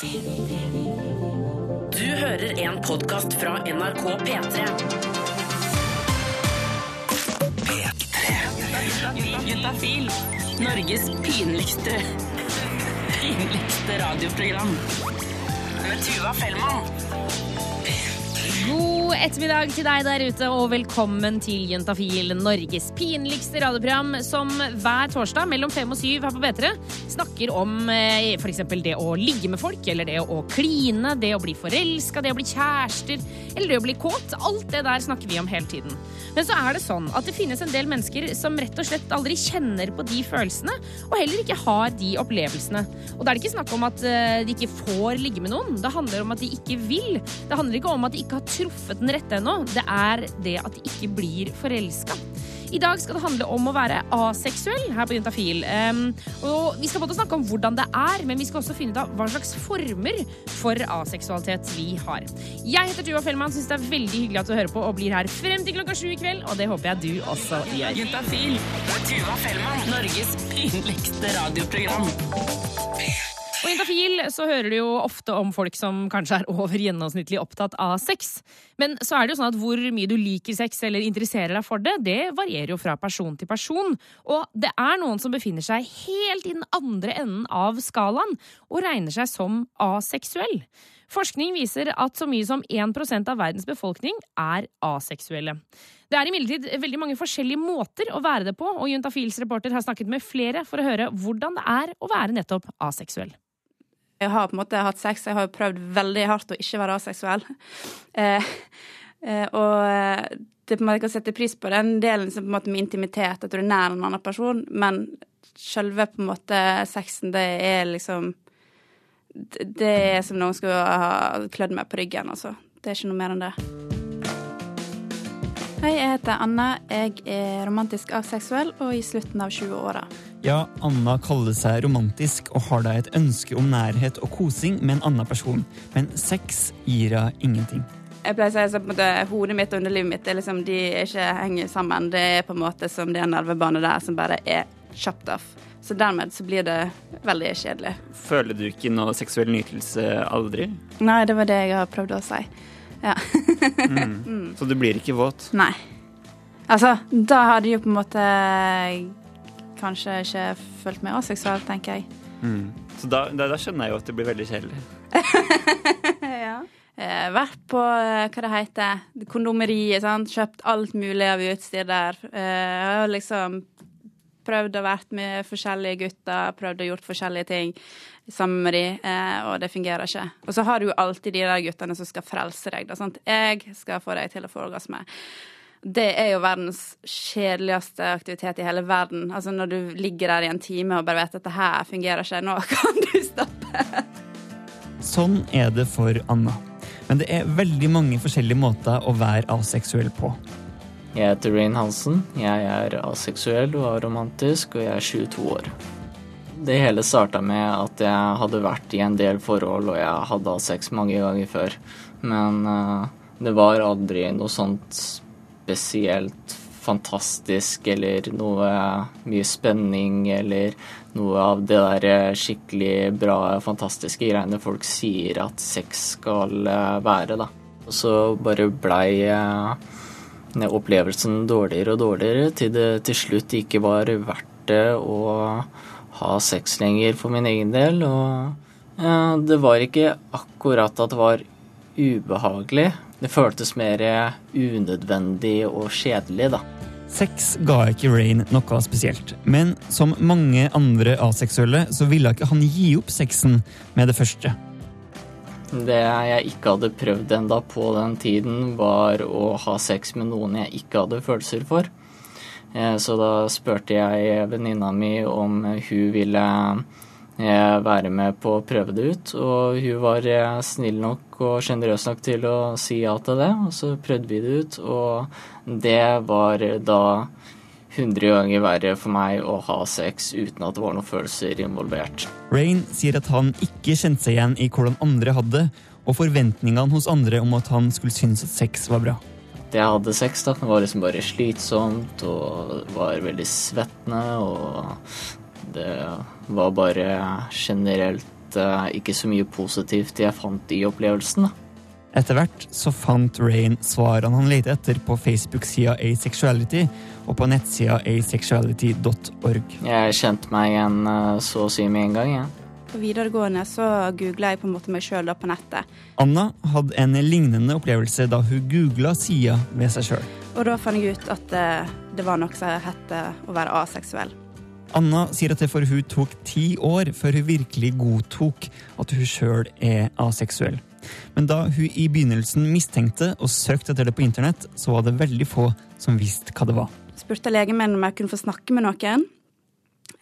Du hører en podkast fra NRK P3. Juntafil. Norges pinligste pinligste radioprogram. Med Tuva Fellmann. God ettermiddag til deg der ute, og velkommen til Jentafil, Norges pinligste radioprogram, som hver torsdag mellom fem og syv her på P3 snakker om eh, f.eks. det å ligge med folk, eller det å kline, det å bli forelska, det å bli kjærester, eller det å bli kåt. Alt det der snakker vi om hele tiden. Men så er det sånn at det finnes en del mennesker som rett og slett aldri kjenner på de følelsene, og heller ikke har de opplevelsene. Og da er det ikke snakk om at eh, de ikke får ligge med noen, det handler om at de ikke vil. Det handler ikke om at de ikke har truffet den rette ennå, det er det at de ikke blir forelska. I dag skal det handle om å være aseksuell her på Juntafil. Um, og vi skal både snakke om hvordan det er, men vi skal også finne ut av hva slags former for aseksualitet vi har. Jeg heter Tuva Fellmann, syns det er veldig hyggelig at du hører på og blir her frem til klokka sju i kveld, og det håper jeg du også gjør. Juntafil med Tuva Fellmann. Norges pinligste radioprogram. Og i Juntafil så hører du jo ofte om folk som kanskje er over gjennomsnittlig opptatt av sex. Men så er det jo sånn at hvor mye du liker sex eller interesserer deg for det, det varierer jo fra person til person. Og det er noen som befinner seg helt i den andre enden av skalaen og regner seg som aseksuell. Forskning viser at så mye som 1 av verdens befolkning er aseksuelle. Det er imidlertid veldig mange forskjellige måter å være det på, og Juntafils reporter har snakket med flere for å høre hvordan det er å være nettopp aseksuell. Jeg har på en måte hatt sex, jeg har jo prøvd veldig hardt å ikke være aseksuell. Eh, eh, og det en måte jeg kan sette pris på den delen som på en måte med intimitet, at du er nær en annen person, men selve på en måte sexen, det er liksom Det er som noen skulle ha klødd meg på ryggen, altså. Det er ikke noe mer enn det. Hei, jeg heter Anne. Jeg er romantisk aseksuell og i slutten av 20-åra. Ja, Anna kaller seg romantisk og har da et ønske om nærhet og kosing med en annen person, men sex gir henne ingenting. Jeg pleier å si at måte, hodet mitt og underlivet mitt er liksom, de ikke henger sammen. Det er på en måte som det er en elvebane der som bare er chopped off. Så dermed så blir det veldig kjedelig. Føler du ikke noe seksuell nytelse aldri? Nei, det var det jeg har prøvd å si. Ja. mm. Så du blir ikke våt? Nei. Altså, da hadde du jo på en måte kanskje ikke følt meg aseksuell, tenker jeg. Mm. Så da, da, da, skjønner jeg jo at det blir veldig kjedelig. ja. Eh, vært på hva det heter, kondomeriet, sant. Kjøpt alt mulig av utstyr der. Eh, har liksom prøvd å vært med forskjellige gutter, prøvd å gjort forskjellige ting sammen med de, eh, og det fungerer ikke. Og så har du jo alltid de der guttene som skal frelse deg. Da, sant? Jeg skal få deg til å få orgasme. Det er jo verdens kjedeligste aktivitet i hele verden. Altså når du ligger der i en time og bare vet at det her fungerer ikke, nå kan du stoppe. Sånn er det for Anna. Men det er veldig mange forskjellige måter å være aseksuell på. Jeg heter Rain Hansen. Jeg er aseksuell og aromantisk, og jeg er 22 år. Det hele starta med at jeg hadde vært i en del forhold, og jeg hadde hatt sex mange ganger før. Men uh, det var aldri noe sånt spesielt fantastisk eller noe mye spenning eller noe av det der skikkelig bra, fantastiske greiene folk sier at sex skal eh, være, da. Og så bare blei opplevelsen dårligere og dårligere til det til slutt ikke var verdt det å ha sex lenger for min egen del. Og ja, det var ikke akkurat at det var ubehagelig. Det føltes mer unødvendig og kjedelig, da. Sex ga ikke Rain noe spesielt, men som mange andre aseksuelle så ville ikke han gi opp sexen med det første. Det jeg ikke hadde prøvd enda på den tiden, var å ha sex med noen jeg ikke hadde følelser for. Så da spurte jeg venninna mi om hun ville være med på å prøve det ut. Og hun var snill nok og sjenerøs nok til å si ja til det, og så prøvde vi det ut. Og det var da 100 ganger verre for meg å ha sex uten at det var noen følelser involvert. Rain sier at han ikke kjente seg igjen i hvordan andre hadde, og forventningene hos andre om at han skulle synes at sex var bra. Det jeg hadde sex, da, det var liksom bare slitsomt og var veldig svettende. Og det var bare generelt tenkte ikke så mye positivt jeg fant i opplevelsen. da. Etter hvert så fant Rain svarene han lette etter på Facebook-sida Asexuality og på nettsida asexuality.org. Jeg kjente meg igjen eh, så å si med en gang. Ja. På videregående så googla jeg på en måte meg sjøl på nettet. Anna hadde en lignende opplevelse da hun googla sida ved seg sjøl. Og da fant jeg ut at det, det var noe som het å være aseksuell. Anna sier at det for hun tok ti år før hun virkelig godtok at hun sjøl er aseksuell. Men da hun i begynnelsen mistenkte og søkte etter det på internett, så var det veldig få som visste hva det var. Jeg Spurte legen min om jeg kunne få snakke med noen.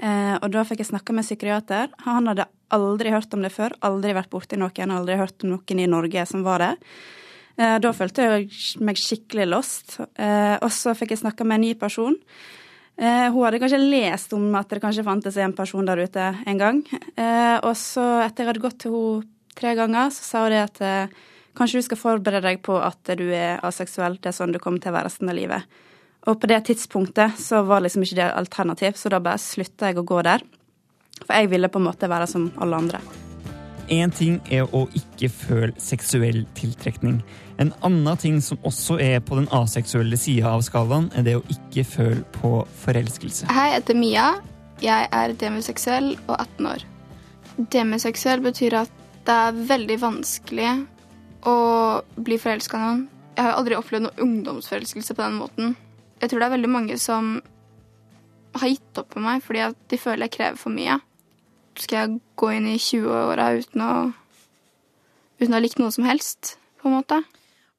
Eh, og da fikk jeg snakke med psykiater. Han hadde aldri hørt om det før, aldri vært borti noen, aldri hørt om noen i Norge som var det. Eh, da følte jeg meg skikkelig lost. Eh, og så fikk jeg snakke med en ny person. Eh, hun hadde kanskje lest om at det kanskje fantes en person der ute en gang. Eh, og så, etter jeg hadde gått til henne tre ganger, så sa hun det at eh, kanskje du skal forberede deg på at du er aseksuell. Det er sånn du kommer til å være resten av livet. Og på det tidspunktet så var liksom ikke det alternativ, så da bare slutta jeg å gå der. For jeg ville på en måte være som alle andre. Én ting er å ikke føle seksuell tiltrekning. En annen ting som også er på den aseksuelle sida av skalaen, er det å ikke føle på forelskelse. Hei, jeg heter Mia. Jeg er demiseksuell og 18 år. Demiseksuell betyr at det er veldig vanskelig å bli forelska i noen. Jeg har aldri opplevd noen ungdomsforelskelse på den måten. Jeg tror det er veldig mange som har gitt opp på meg fordi at de føler jeg krever for mye. Skal jeg gå inn i 20-åra uten, uten å ha likt noe som helst, på en måte?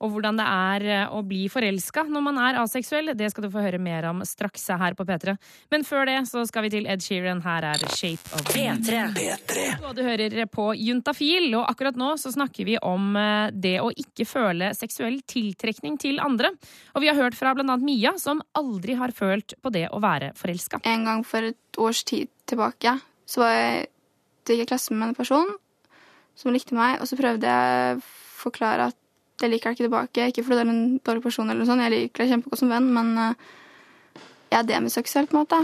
Og hvordan det er eh, å bli forelska når man er aseksuell, det skal du få høre mer om straks her på P3. Men før det så skal vi til Ed Sheeran. Her er Shape of P3. Og du hører på Juntafil, og akkurat nå så snakker vi om eh, det å ikke føle seksuell tiltrekning til andre. Og vi har hørt fra annet Mia, som aldri har følt på det å være forelska. En gang for et års tid tilbake så var jeg, det gikk i klasse med en person som likte meg, og så prøvde jeg å forklare at jeg liker deg ikke tilbake. Ikke fordi du er en dårlig person, eller noe sånt. jeg liker deg kjempegodt som venn, men eh, jeg er demiseksuell, på en måte.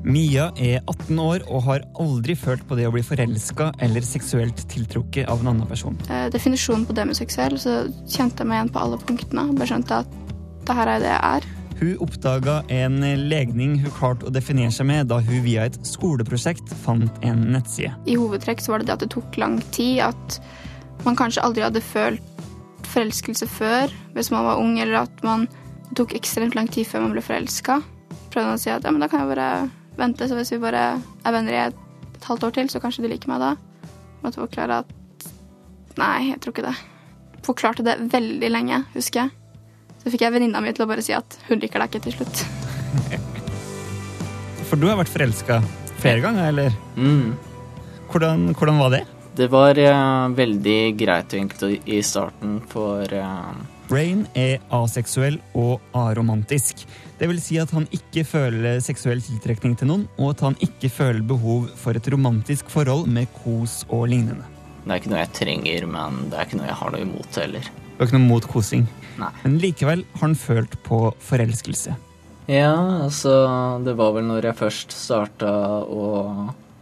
Mia er 18 år og har aldri følt på det å bli forelska eller seksuelt tiltrukket av en annen person. Eh, definisjonen på demiseksuell, så kjente jeg meg igjen på alle punktene. Bare skjønte at det her er det jeg er. Hun oppdaga en legning hun klarte å definere seg med da hun via et skoleprosjekt fant en nettside. I hovedtrekk så var det det at det tok lang tid, at man kanskje aldri hadde følt forelskelse før hvis man var ung, eller at man tok ekstremt lang tid før man ble forelska. Prøvde å si at ja, men da kan jeg bare vente, så hvis vi bare er venner i et, halvt år til, så kanskje du liker meg da. Måtte forklare at nei, jeg tror ikke det. Forklarte det veldig lenge, husker jeg. Så fikk jeg venninna mi til å bare si at hun liker deg ikke til slutt. For du har vært forelska flere ganger, eller? Mm. Hvordan, hvordan var det? Det var uh, veldig greit egentlig i starten, for uh... Rain er aseksuell og aromantisk. Det vil si at han ikke føler seksuell tiltrekning til noen, og at han ikke føler behov for et romantisk forhold med kos og lignende. det er ikke noe jeg trenger, men det er ikke noe jeg har noe imot heller. Du har ikke noe mot kosing, Nei. men likevel har han følt på forelskelse. Ja, altså Det var vel når jeg først starta å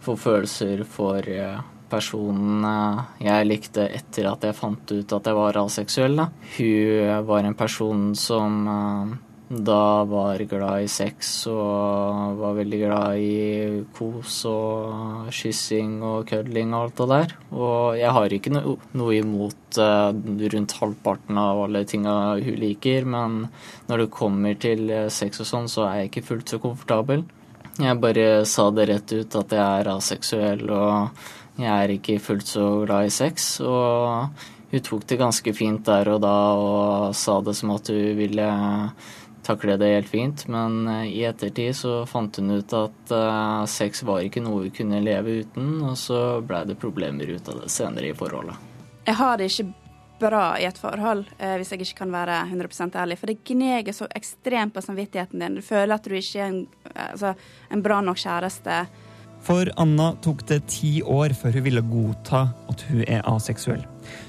få følelser for eh, personen eh, jeg likte etter at jeg fant ut at jeg var aseksuell. da. Hun var en person som eh, da var glad i sex og var veldig glad i kos og kyssing og kødling og alt det der. Og jeg har ikke no noe imot eh, rundt halvparten av alle tinga hun liker, men når det kommer til eh, sex og sånn, så er jeg ikke fullt så komfortabel. Jeg bare sa det rett ut at jeg er aseksuell og jeg er ikke fullt så glad i sex. Og hun tok det ganske fint der og da og sa det som at hun ville takle det helt fint, men eh, i ettertid så fant hun ut at eh, sex var ikke noe hun kunne leve uten, og så blei det problemer ut av det senere i forholdet. Jeg har det ikke bra i et forhold eh, hvis jeg ikke kan være 100% ærlig. For det gneger så ekstremt på samvittigheten din. Du føler at du ikke er en, altså, en bra nok kjæreste. For Anna tok det ti år før hun ville godta at hun er aseksuell.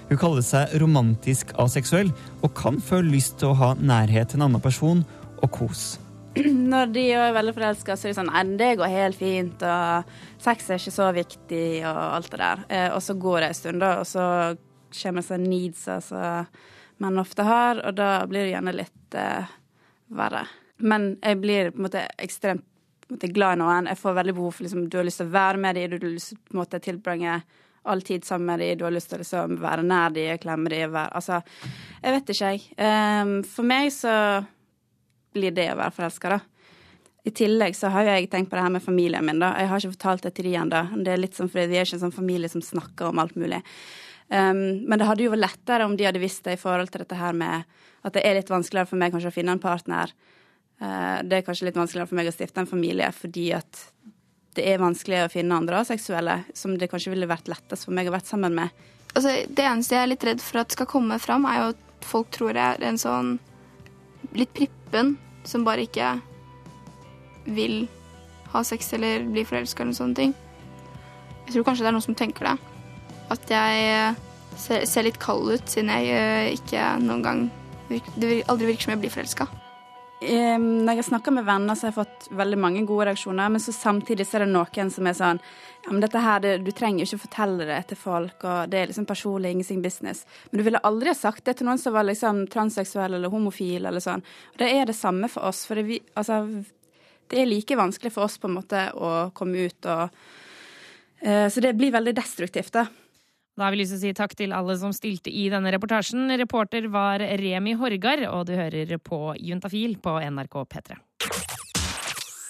Hun kaller seg romantisk aseksuell og kan føle lyst til å ha nærhet til en annen person og kos. når de er veldig forelska, så er det sånn Nei, det går helt fint, og sex er ikke så viktig, og alt det der. Eh, og så går det en stund, da, og så kommer det sånn needs som menn ofte har, og da blir det gjerne litt eh, verre. Men jeg blir på en måte ekstremt måte, glad i noen. Jeg får veldig behov for liksom, Du har lyst til å være med dem, du har lyst til å tilbringe all tid sammen med dem, du har lyst til å liksom, være nær dem, klemme dem Altså, jeg vet ikke, jeg. Um, for meg så blir det å være forelska, da. I tillegg så har jeg tenkt på det her med familien min, da. Jeg har ikke fortalt det til de ennå. Det er litt sånn fordi vi er ikke en sånn familie som snakker om alt mulig. Um, men det hadde jo vært lettere om de hadde visst det i forhold til dette her med at det er litt vanskeligere for meg kanskje å finne en partner. Uh, det er kanskje litt vanskeligere for meg å stifte en familie fordi at det er vanskelig å finne andre seksuelle som det kanskje ville vært lettest for meg å være sammen med. Altså, det eneste jeg er litt redd for at skal komme fram, er jo at folk tror jeg er en sånn litt prippen som bare ikke vil ha sex eller bli forelska eller sånne ting. Jeg tror kanskje det er noen som tenker det. At jeg ser, ser litt kald ut siden jeg eh, ikke noen gang Det aldri virker som jeg blir forelska. Når jeg snakker med venner, så har jeg fått veldig mange gode reaksjoner. Men samtidig så er det noen som er sånn ja, men dette her, Du trenger jo ikke fortelle det til folk, og det er liksom personlig, ingenting business. Men du ville aldri ha sagt det til noen som var liksom transseksuell eller homofil eller sånn. Og det er det samme for oss. For det, vi, altså, det er like vanskelig for oss på en måte å komme ut og uh, Så det blir veldig destruktivt, da. Da har vi lyst til å si takk til alle som stilte i denne reportasjen. Reporter var Remi Horgar, og du hører på Juntafil på NRK P3.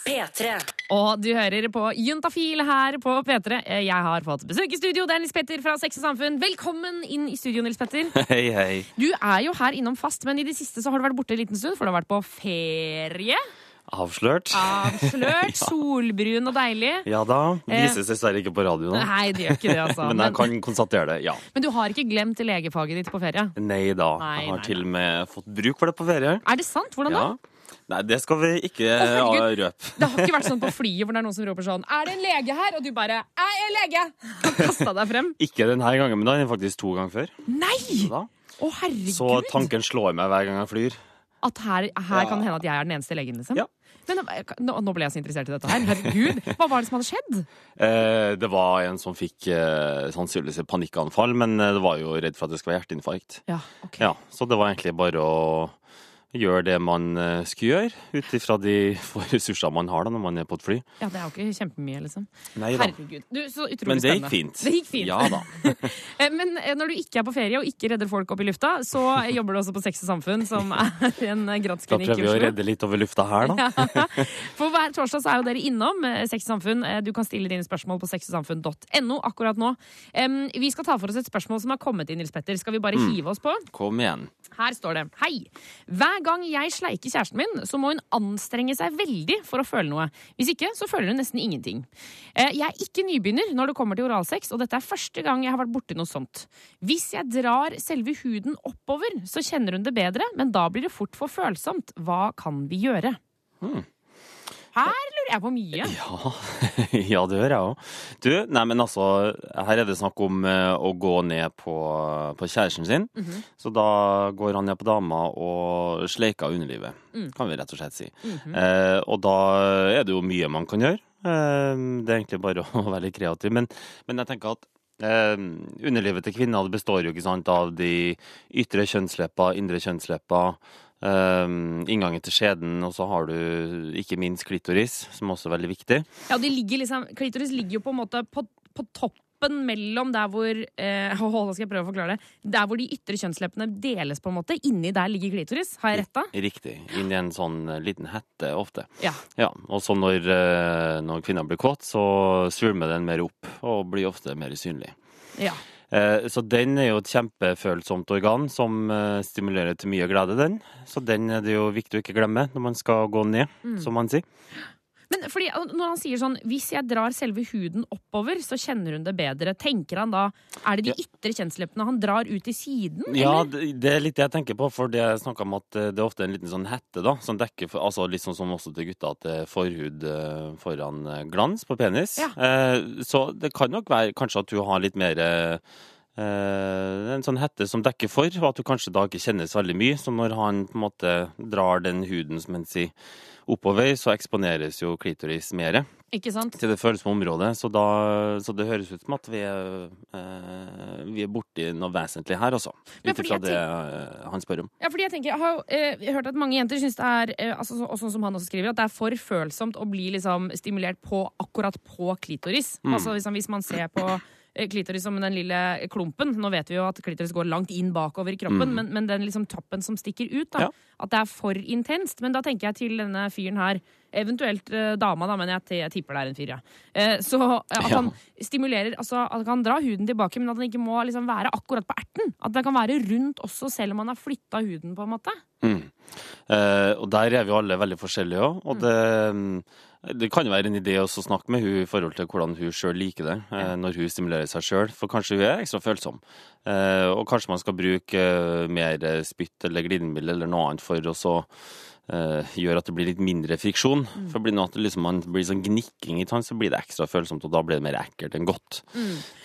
P3. Og du hører på Juntafil her på P3. Jeg har fått besøk i studio. Det er Nils Petter fra Sex og Samfunn. Velkommen inn i studio, Nils Petter. Hei, hei. Du er jo her innom fast, men i det siste så har du vært borte en liten stund, for du har vært på ferie. Avslørt. Avslørt, solbrun og deilig. Ja da. Vises dessverre ikke på radio nå. Nei, det gjør ikke det, altså. Men jeg kan konstatere det, ja. men du har ikke glemt legefaget ditt på ferie? Nei da. Nei, Jeg har nei, til og med fått bruk for det på ferie. Er det sant? Hvordan da? Nei, det skal vi ikke oh, røpe. Det har ikke vært sånn på flyet hvor det er noen som roper sånn Er det en lege her? Og du bare Jeg er lege! Og kasta deg frem. Ikke denne gangen, men da er det faktisk to ganger før. Nei! Da. Å, herregud. Så tanken slår meg hver gang jeg flyr. At her, her Ja. kan det hende at jeg er den eneste legen, liksom? Ja. Men nå, nå ble jeg så interessert i dette her. Herregud. Hva var det som hadde skjedd? Eh, det var en som fikk eh, sannsynligvis et panikkanfall, men eh, det var jo redd for at det skulle være hjerteinfarkt. Ja, okay. Ja, Så det var egentlig bare å gjøre det man eh, skulle gjøre, ut ifra de få ressursene man har da når man er på et fly. Ja, det er jo ikke kjempemye, liksom. Nei da. Herregud. Du, så utrolig Men det gikk spennende. fint. Det gikk fint. Ja da. Eh, Men eh, når du ikke er på ferie og ikke redder folk opp i lufta, så jobber du også på Sex og Samfunn, som er en Da prøver vi å redde litt over lufta her, da. For hver torsdag så er jo dere innom Sex og Samfunn. Du kan stille dine spørsmål på sexogsamfunn.no akkurat nå. Vi skal ta for oss et spørsmål som har kommet inn, Nils Petter. Skal vi bare Mm. hive oss på? Kom igjen. Her står det Hei! Hver gang jeg sleiker kjæresten min, så må hun anstrenge seg veldig for å føle noe. Hvis ikke, så føler hun nesten ingenting. Eh, Jeg er ikke nybegynner når det kommer til oralsex, og dette er første gang jeg har vært borti noe sånt. Hvis jeg drar selve huden oppover, så kjenner hun det bedre, men da blir det fort for følsomt. Hva kan vi gjøre? Her lurer jeg på mye. Ja, ja det gjør jeg òg. Du, nei, men altså, her er det snakk om eh, å gå ned på, på kjæresten sin. Mhm. Så da går han ned på dama og sleiker underlivet, Mm. kan vi rett og slett si. Mhm. eh, og da er det jo mye man kan gjøre. Eh, det er egentlig bare å være litt kreativ. Men, men jeg tenker at eh, underlivet til kvinner består jo ikke sant av de ytre kjønnslepper, indre kjønnslepper. Um, inngangen til skjeden, og så har du ikke minst klitoris, som også er veldig viktig. Ja, de ligger liksom, Klitoris ligger jo på en måte på, på toppen mellom der hvor eh, å, Nå skal jeg prøve å forklare det. Der hvor de ytre kjønnsleppene deles, på en måte. Inni der ligger klitoris. Har jeg retta? Riktig. Inn i en sånn eh, liten hette ofte. Ja. Ja, Og så når, eh, når kvinner blir kåt, så svulmer den mer opp og blir ofte mer synlig. ja. Eh, Så den er jo et kjempefølsomt organ som eh, stimulerer til mye glede, den. Så den er det jo viktig å ikke glemme når man skal gå ned, Mm. som man sier. Men fordi, når han sier sånn Hvis jeg drar selve huden oppover, så kjenner hun det bedre. Tenker han da Er det de ytre kjønnsleppene han drar ut i siden? Ja, det det er litt det jeg tenker på, for det jeg snakka om at eh, det er ofte en liten sånn hette, da, som dekker Altså litt sånn som også til gutta, at det er forhud eh, foran eh, glans på penis. Ja. Eh, Så det kan nok være kanskje at hun har litt mer en sånn hette som dekker for, og at du kanskje da ikke kjennes veldig mye. Så når han på en måte drar den huden som han sier oppover, så eksponeres jo klitoris mer Ikke sant? til det følsomme området. Så, da, så det høres ut som at vi er, eh, vi er borti noe vesentlig her, altså. Ut ifra det eh, han spør om. Ja, fordi jeg tenker, jeg har eh, hørt at mange jenter syns det er eh, altså, og sånn som han også skriver, at det er for følsomt å bli liksom, stimulert på akkurat på klitoris. Mm. Altså liksom, Hvis man ser på eh, klitoris som den lille klumpen Nå vet vi jo at klitoris går langt inn bakover i kroppen, Mm. men, men den liksom toppen som stikker ut, da, Ja. at det er for intenst. Men da tenker jeg til denne fyren her, eventuelt eh, dama, da, men jeg, jeg tipper det er en fyr, ja. Eh, så eh, at Ja. han stimulerer Altså at han kan dra huden tilbake, men at den ikke må liksom være akkurat på erten. At den kan være rundt også, selv om han har flytta huden, på en måte. Mm. Eh, og der er vi jo alle veldig forskjellige òg. Og mm, det kan jo være en idé også å snakke med hun i forhold til hvordan hun sjøl liker det eh, når hun stimulerer seg sjøl, for kanskje hun er ekstra følsom. Eh, og kanskje man skal bruke eh, mer spytt eller glidemiddel eller noe annet for å så gjøre at det blir litt mindre friksjon. For blir det at det liksom man blir sånn gnikking i tann, så blir det ekstra følsomt, og da blir det mer ekkelt enn godt.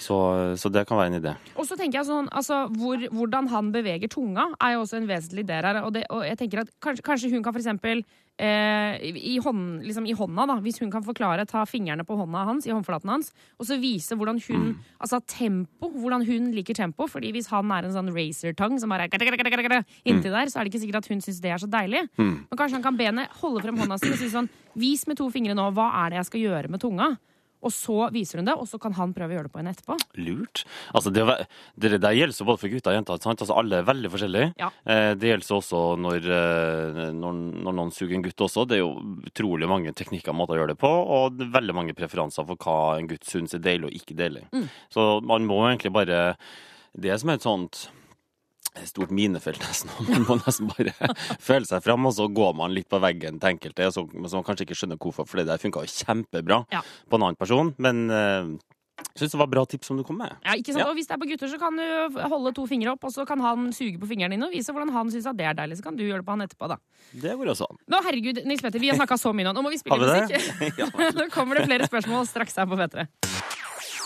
Så, så det kan være en idé. Og så tenker jeg sånn, altså, hvor, Hvordan han beveger tunga, er jo også en vesentlig del her. Og, det, og jeg tenker at kanskje, kanskje hun kan for eksempel i, hånd, liksom i hånda, da, hvis hun kan forklare, ta fingrene på hånda hans, i håndflaten hans, og så vise hvordan hun Altså tempo, hvordan hun liker tempo. fordi hvis han er en sånn racertang som bare er inntil der, så er det ikke sikkert at hun syns det er så deilig. Men kanskje han kan be henne holde frem hånda si og si sånn Vis med to fingre nå, hva er det jeg skal gjøre med tunga? Og så viser hun det, og så kan han prøve å gjøre det på henne etterpå. Lurt. Altså det, det, det gjelder jo både for gutter og jenter. Sant? Altså alle er veldig forskjellige. Ja. Eh, det gjelder også når, eh, når, når noen suger en gutt også. Det er jo utrolig mange teknikker og måter å gjøre det på, og veldig mange preferanser for hva en gutt syns er deilig og ikke deilig. Mm. Så man må egentlig bare Det som er et sånt stort minefelt, nesten. Man må nesten bare føle seg fram, og så går man litt på veggen til enkelte, så, så man kanskje ikke skjønner hvorfor, for det der funka jo kjempebra Ja. på en annen person. Men eh, jeg syns det var bra tips som du kom med. Ja, ikke sant? Ja. Og hvis det er på gutter, så kan du holde to fingre opp, og så kan han suge på fingrene dine og vise hvordan han syns det er deilig. Så kan du gjøre det på han etterpå, da. Det går også an. Nå, herregud, Nils Petter, vi har snakka så mye nå. Nå må vi spille vi musikk. Ja. Nå kommer det flere spørsmål straks her på P3.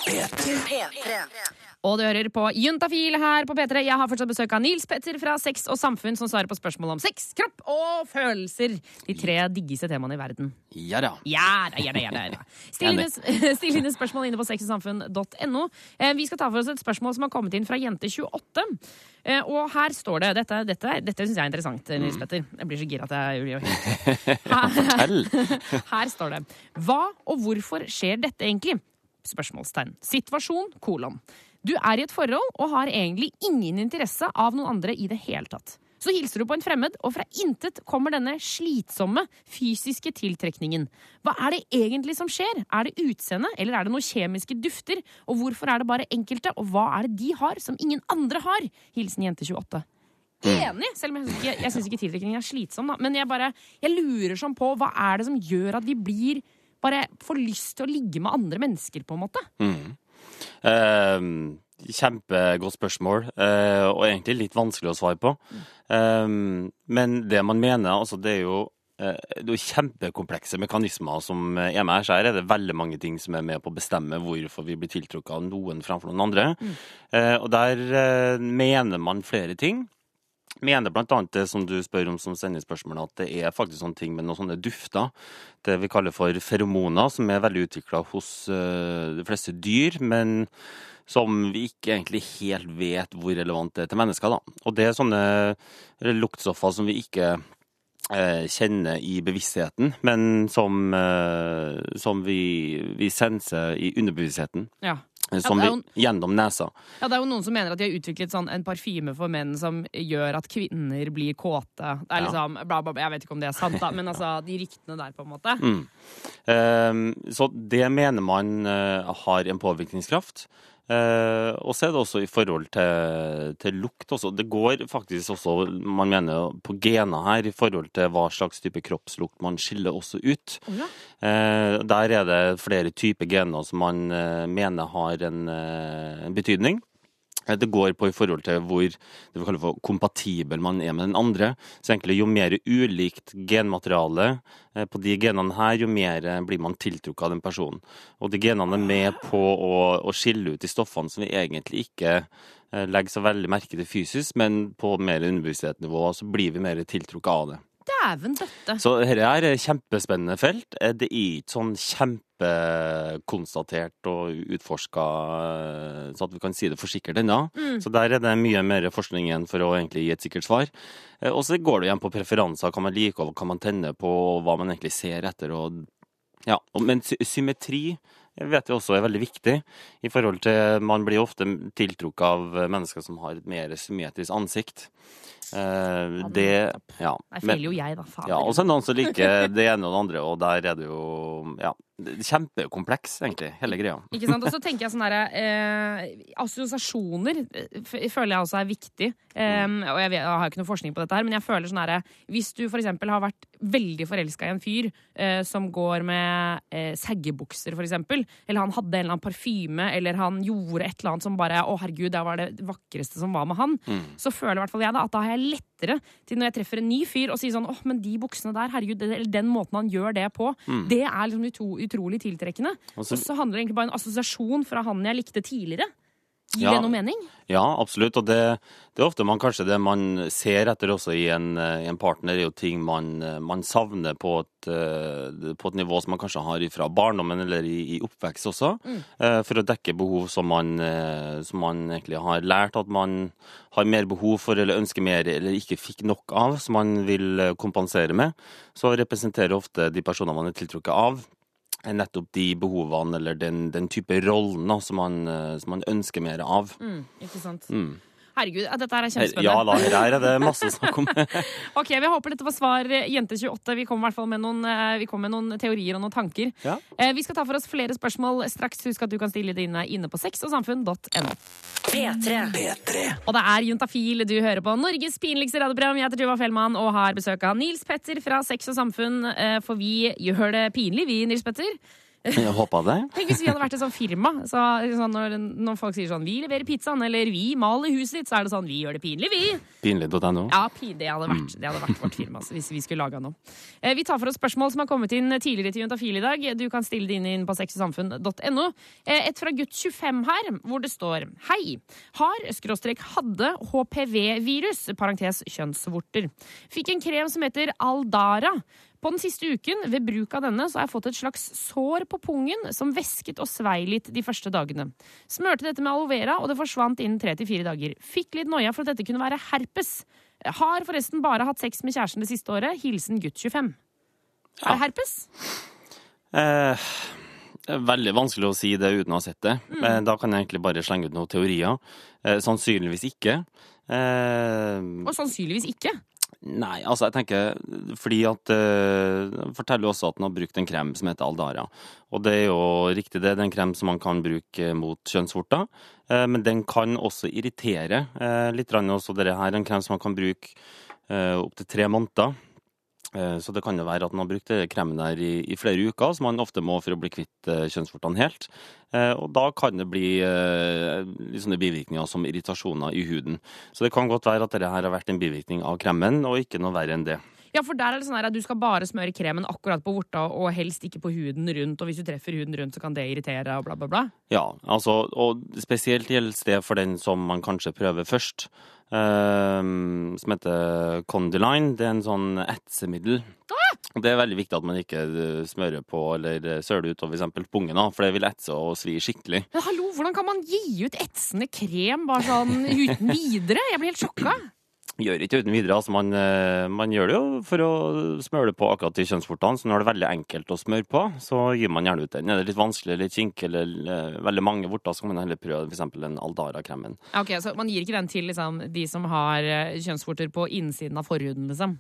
P3. Og du hører på Juntafil her på P3. Jeg har fortsatt besøk av Nils Petter fra Sex og Samfunn, som svarer på spørsmål om sex, kropp og følelser. De tre diggeste temaene i verden. Ja da. Ja da, ja da, ja da. Still dine spørsmål inne på sexogsamfunn.no. Eh, Vi skal ta for oss et spørsmål som har kommet inn fra Jente28. Eh, Og her står det Dette, dette, dette syns jeg er interessant, Mm. Nils Petter. Jeg blir så gira at jeg blir helt Fortell. her står det Hva og hvorfor skjer dette egentlig? Spørsmålstegn. Situasjon, kolon. Du er i et forhold og har egentlig ingen interesse av noen andre i det hele tatt. Så hilser du på en fremmed, og fra intet kommer denne slitsomme fysiske tiltrekningen. Hva er det egentlig som skjer? Er det utseende, eller er det noen kjemiske dufter? Og hvorfor er det bare enkelte, og hva er det de har som ingen andre har? Hilsen jente28. Enig, selv om jeg syns ikke, synes ikke tiltrekningen er slitsom. Da. Men jeg bare, jeg lurer sånn på hva er det som gjør at vi blir bare får lyst til å ligge med andre mennesker, på en måte. Eh, kjempegodt spørsmål, eh, og egentlig litt vanskelig å svare på. Eh, men det man mener, altså det er jo eh, det er kjempekomplekse mekanismer som er med her. Her er det veldig mange ting som er med på å bestemme hvorfor vi blir tiltrukket av noen framfor noen andre. Mm. og der eh, mener man flere ting. Mener annet det som du spør om som sender at det er faktisk sånne ting med noen sånne dufter. Det vi kaller for feromoner, som er veldig utvikla hos eh, de fleste dyr, men som vi ikke egentlig helt vet hvor relevant det er til mennesker. Da. Og det er sånne luktstoffer som vi ikke eh, kjenner i bevisstheten, men som, eh, som vi, vi senser i underbevisstheten. Ja. Som vi, gjennom nesa. Ja, Det er jo noen som mener at de har utviklet sånn en parfyme for menn som gjør at kvinner blir kåte. Det er Ja. liksom, bla, bla, bla, Jeg vet ikke om det er sant, da, men altså, de ryktene der, på en måte. Mm. Ehm, så det mener man eh, har en påvirkningskraft. Eh, og så er det også i forhold til, til lukt også. Det går faktisk også, man mener, på gener her i forhold til hva slags type kroppslukt man skiller også ut. Ja. Eh, der er det flere typer gener som man eh, mener har en, eh, en betydning. Eh, Det går på i forhold til hvor det vi kaller for kompatibel man er med den andre. Så egentlig Jo mer ulikt genmateriale eh, på de genene her, jo mer eh, blir man tiltrukket av den personen. Og de genene er med på å, å skille ut de stoffene som vi egentlig ikke legger så veldig merke til fysisk, men på mer underbevissthetsnivå så blir vi mer tiltrukket av det. Dæven døtte. Så dette er et kjempespennende felt. Eh, Det er ikke sånn kjempekonstatert og utforska så at vi kan si det for sikkert ennå. Så der er det mye mer forskning igjen for å egentlig gi et sikkert svar. Eh, Og så går det igjen på preferanser, hva man liker og hva man tenner på, og hva man egentlig ser etter. Og, ja. Men symmetri vet vi også er veldig viktig. i forhold til Man blir ofte tiltrukket av mennesker som har et mer symmetrisk ansikt. Eh, det Ja. Der feiler jo jeg, da. Faen. ja, og så er det noen som liker det ene og det andre, og der er det jo ja, kjempekompleks, egentlig, hele greia. Ikke sant? Og så tenker jeg sånn herre eh, Assosiasjoner eh, føler jeg også er viktig. Eh, og jeg, vet, jeg har ikke noe forskning på dette her, men jeg føler sånn herre Hvis du eksempel har vært veldig forelska i en fyr eh, som går med eh, seggebukser, for eksempel, eller han hadde en eller annen parfyme, eller han gjorde et eller annet som bare Å, herregud, det var det vakreste som var med han. Så føler i hvert fall jeg da at da har jeg lettere til når jeg treffer en ny fyr og sier sånn åh, men de buksene der, herregud, eller den måten han gjør det på, det er liksom utro, utrolig tiltrekkende. Og så- handler det egentlig bare om en assosiasjon fra han jeg likte tidligere. Gir Ja. det noe mening? Ja, absolutt. Og det, det er ofte man kanskje det man ser etter også i en, eh, i en partner, er jo ting man, eh, man savner på et, eh, på et nivå som man kanskje har fra barndommen eller i, i oppvekst også. eh, For å dekke behov som man, som man egentlig har lært at man har mer behov for eller ønsker mer eller ikke fikk nok av, som man vil kompensere med. Så representerer ofte de personene man er tiltrukket av, nettopp de behovene eller den, den type rollen som, man, eh, som man ønsker mer av. Ikke sant? Mm. Herregud, dette her er Ja kjempespennende. da, her er det masse å snakke om. Ok, Vi håper dette var svar, eh, Jente28. Vi kommer i hvert fall med noen, eh, vi kommer med noen teorier og noen tanker. Ja. Eh, Vi skal ta for oss flere spørsmål straks. Husk at du kan stille dine inne på sexogsamfunn.no. P3. Og det er Juntafil du hører på. Norges pinligste radioprogram. Jeg heter Tuva Fellmann og har besøk av Nils Petter fra Sex og Samfunn. eh, For vi gjør det pinlig, vi, Nils Petter. Jeg håpa det. Tenk hvis vi hadde vært et sånt firma. Så, sånn, når, når folk sier sånn 'Vi leverer pizzaen', eller 'Vi maler huset ditt', så er det sånn 'Vi gjør det pinlig, vi'. Pinlig.no. Ja, det hadde vært, det hadde vært vårt firma altså, hvis vi skulle laga noe. Eh, Vi tar for oss spørsmål som har kommet inn tidligere til Juntafil i dag. Du kan stille dine inn på sexysamfunn.no. Eh, Et fra gutt 25 her, hvor det står Hei. Har skråstrek hadde HPV-virus, parentes kjønnsvorter. Fikk en krem som heter Aldara. På den siste uken, ved bruk av denne, så har jeg fått et slags sår på pungen som væsket og svei litt de første dagene. Smørte dette med aloe vera, og det forsvant innen tre til fire dager. Fikk litt noia for at dette kunne være herpes. Har forresten bare hatt sex med kjæresten det siste året. Hilsen gutt 25. Er det herpes? Eh, veldig vanskelig å si det uten å ha sett det. Eh, Da kan jeg egentlig bare slenge ut noen teorier. Eh, Sannsynligvis ikke. Eh, Og sannsynligvis ikke. Nei, altså jeg tenker fordi at uh, forteller jo også at han har brukt en krem som heter Aldara. Og det er jo riktig, det Det er en krem som man kan bruke mot kjønnsvorter. eh, men den kan også irritere uh, litt. Også dette her er en krem som man kan bruke opptil tre måneder. Eh, Så det kan jo være at han har brukt kremen der i, i flere uker, som han ofte må for å bli kvitt eh, kjønnsvortene helt. Eh, Og da kan det bli sånne bivirkninger som irritasjoner i huden. Så det kan godt være at dette her har vært en bivirkning av kremen, og ikke noe verre enn det. Ja, for der er det sånn at Du skal bare smøre kremen akkurat på vorta, og helst ikke på huden rundt. Og hvis du treffer huden rundt, så kan det irritere, og bla, bla, bla. Ja, altså, og spesielt gjelder det for den som man kanskje prøver først, som heter Condyline. Det er en sånn etsemiddel. Og Det er veldig viktig at man ikke eh, smører på eller søler søler utover f.eks. pungen, for det vil etse og svi skikkelig. Men hallo, hvordan kan man gi ut etsende krem bare sånn uten videre? Jeg blir helt sjokka. Gjør ikke uten videre. altså Man, eh, man gjør det jo for å smøre på akkurat de kjønnsvortene, så når det er veldig enkelt å smøre på, så gir man gjerne ut den. Er det litt vanskelig, litt kinkig eller eh, veldig mange vorter, så kan man heller prøve f.eks. den Aldara-kremen. Ok, Så man gir ikke den til liksom, de som har eh, kjønnsvorter på innsiden av forhuden, liksom?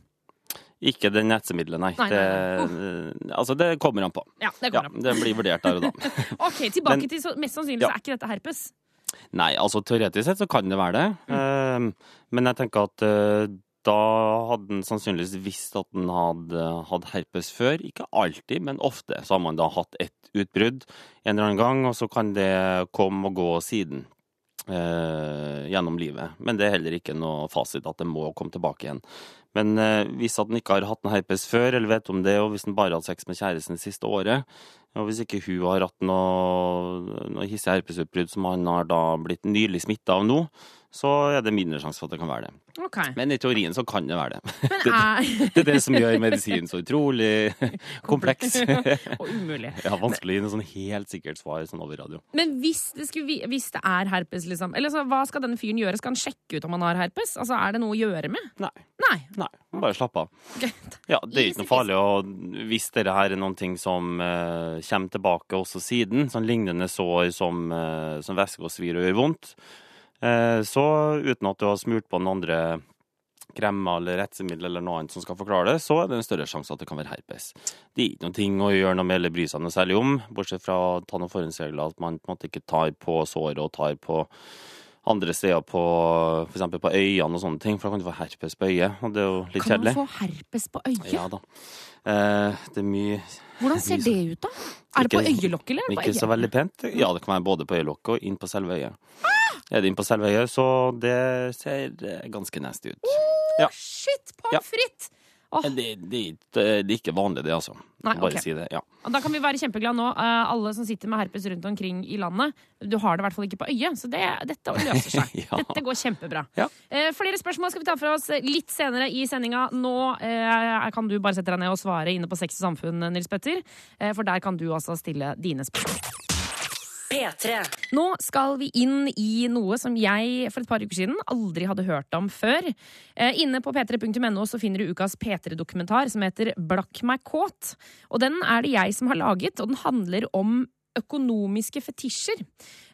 Ikke det netsemiddelet, nei. Nei, nei, Det, altså, det kommer han på. Ja, det kommer Ja, han. an. det blir vurdert der og da. Ok, tilbake Men- til så, Mest sannsynlig Ja. så er ikke dette herpes. Nei, altså teoretisk sett så kan det være det. Eh, men jeg tenker at uh, da hadde han sannsynligvis visst at han hadde hatt herpes før. Ikke alltid, men ofte. Så har man da hatt ett utbrudd en eller annen gang, og så kan det komme og gå siden. eh, gjennom livet. Men det er heller ikke noe fasit at det må komme tilbake igjen. Men eh, hvis en ikke har hatt en herpes før, eller vet om det, og hvis han bare har hatt sex med kjæresten det siste året, og hvis ikke hun har hatt noe, noe hissig herpesutbrudd som han har da blitt nylig smitta av nå, så er det mindre sjanse for at det kan være det. Okay. Men i teorien så kan det være det. Men det, Det er det som gjør medisinen så utrolig kompleks. Og umulig. Ja, vanskelig å gi noe sånn helt sikkert svar sånn over radio. Men hvis det, skulle, hvis det er herpes, liksom Eller så, hva skal denne fyren gjøre? Skal han sjekke ut om han har herpes? Altså, Er det noe å gjøre med? Nei. Nei. Nei, bare slapp av. Ja, det er ikke noe farlig. Og hvis dette her er noen ting som uh, kommer tilbake også siden, sånn lignende sår som, uh, som væske og svir og gjør vondt, så uten at du har smurt på noen andre kremmer eller retsemiddel eller noe annet som skal forklare det, så er det en større sjanse at det kan være herpes. Det er ikke noe ting å gjøre noe med eller bry seg noe særlig om, bortsett fra å ta noen forhåndsregler, at man på en måte ikke tar på såret og tar på andre steder på f.eks. på øynene og sånne ting, for da kan du få herpes på øyet, og det er jo litt Kan kjedelig. man få herpes på øyet? Ja da. Eh, det er mye Hvordan ser det ut, da? Er det på øyelokket, eller? på øyet? Ikke så veldig pent. Ja, det kan være både på øyelokket og inn på selve øyet. Er det inn på selve øyet, så det ser eh, ganske nasty ut. Ja. Shit, pommes frites! Men det, det, det er ikke vanlig, det, altså. Nei, Bare ok. si det. Ja. Da kan vi være kjempeglade nå, eh, alle som sitter med herpes rundt omkring i landet. Du har det i hvert fall ikke på øyet, så det, dette løser seg. Ja. Dette går kjempebra. Ja. Eh, flere spørsmål skal vi ta fra oss litt senere i sendinga. Nå eh, kan du bare sette deg ned og svare inne på Sex og Samfunn, Nils Petter. Eh, for der kan du altså stille dine spørsmål. P3. Nå skal vi inn i noe som jeg for et par uker siden aldri hadde hørt om før. Eh, inne på p3.no så finner du ukas P3-dokumentar som heter Blakk meg kåt. Og den er det jeg som har laget, og den handler om økonomiske fetisjer.